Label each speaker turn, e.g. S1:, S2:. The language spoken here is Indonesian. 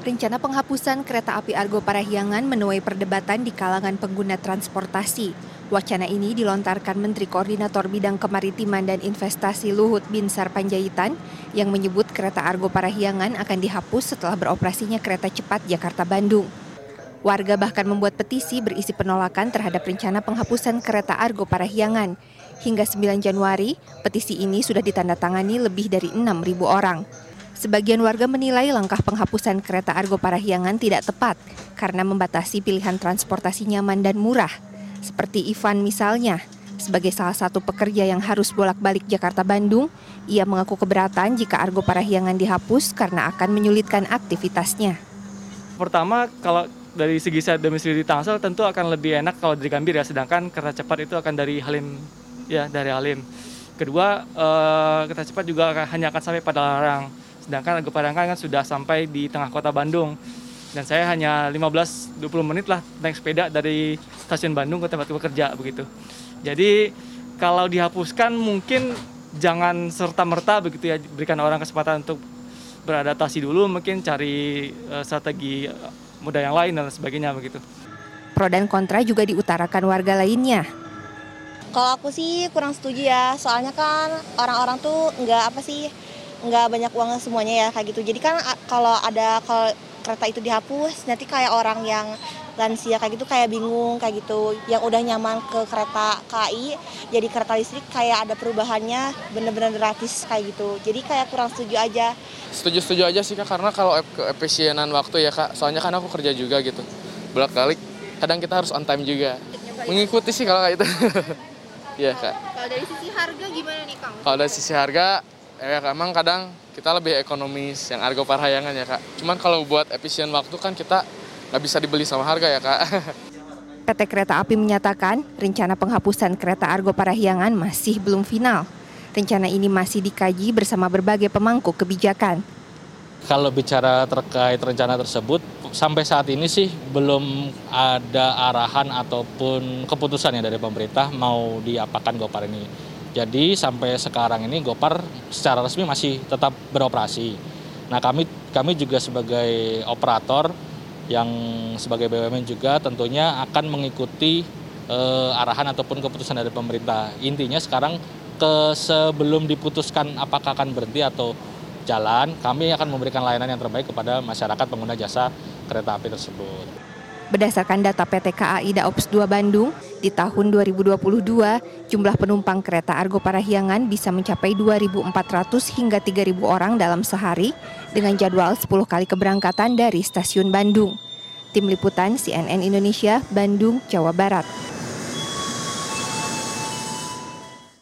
S1: Rencana penghapusan kereta api Argo Parahyangan menuai perdebatan di kalangan pengguna transportasi. Wacana ini dilontarkan Menteri Koordinator Bidang Kemaritiman dan Investasi Luhut Binsar Panjaitan yang menyebut kereta Argo Parahyangan akan dihapus setelah beroperasinya kereta cepat Jakarta-Bandung. Warga bahkan membuat petisi berisi penolakan terhadap rencana penghapusan kereta Argo Parahyangan. Hingga 9 Januari, petisi ini sudah ditandatangani lebih dari 6.000 orang. Sebagian warga menilai langkah penghapusan kereta Argo Parahyangan tidak tepat karena membatasi pilihan transportasi nyaman dan murah. Seperti Ivan misalnya, sebagai salah satu pekerja yang harus bolak-balik Jakarta-Bandung, ia mengaku keberatan jika Argo Parahyangan dihapus karena akan menyulitkan aktivitasnya.
S2: Pertama, kalau dari segi saya domisili di Tangsel tentu akan lebih enak kalau dari Gambir ya, sedangkan kereta cepat itu akan dari Halim ya dari Halim. Kedua, eh, kereta cepat juga hanya akan sampai pada Larang sedangkan Argo kan sudah sampai di tengah kota Bandung dan saya hanya 15-20 menit lah naik sepeda dari stasiun Bandung ke tempat bekerja begitu. Jadi kalau dihapuskan mungkin jangan serta merta begitu ya berikan orang kesempatan untuk beradaptasi dulu mungkin cari uh, strategi muda yang lain dan sebagainya begitu.
S1: Pro dan kontra juga diutarakan warga lainnya.
S3: Kalau aku sih kurang setuju ya, soalnya kan orang-orang tuh nggak apa sih nggak banyak uang semuanya ya kayak gitu. Jadi kan kalau ada kalau kereta itu dihapus nanti kayak orang yang lansia kayak gitu kayak bingung kayak gitu. Yang udah nyaman ke kereta KAI jadi kereta listrik kayak ada perubahannya bener-bener gratis kayak gitu. Jadi kayak kurang setuju aja.
S4: Setuju-setuju aja sih kak karena kalau keefisienan waktu ya kak. Soalnya kan aku kerja juga gitu. Bolak balik kadang kita harus on time juga. Mengikuti sih kalau kayak itu
S1: Iya kak. Kalau dari sisi harga gimana nih kang?
S4: Kalau dari sisi harga ya emang kadang kita lebih ekonomis yang Argo Parahyangan ya kak. Cuman kalau buat efisien waktu kan kita nggak bisa dibeli sama harga ya kak.
S1: PT Kereta Api menyatakan rencana penghapusan kereta Argo Parahyangan masih belum final. Rencana ini masih dikaji bersama berbagai pemangku kebijakan.
S5: Kalau bicara terkait rencana tersebut, sampai saat ini sih belum ada arahan ataupun keputusan ya dari pemerintah mau diapakan Gopar ini jadi sampai sekarang ini Gopar secara resmi masih tetap beroperasi. Nah kami kami juga sebagai operator yang sebagai BUMN juga tentunya akan mengikuti eh, arahan ataupun keputusan dari pemerintah. Intinya sekarang ke sebelum diputuskan apakah akan berhenti atau jalan, kami akan memberikan layanan yang terbaik kepada masyarakat pengguna jasa kereta api tersebut.
S1: Berdasarkan data PT KAI Daops 2 Bandung, di tahun 2022 jumlah penumpang kereta Argo Parahyangan bisa mencapai 2.400 hingga 3.000 orang dalam sehari dengan jadwal 10 kali keberangkatan dari stasiun Bandung. Tim Liputan CNN Indonesia, Bandung, Jawa Barat.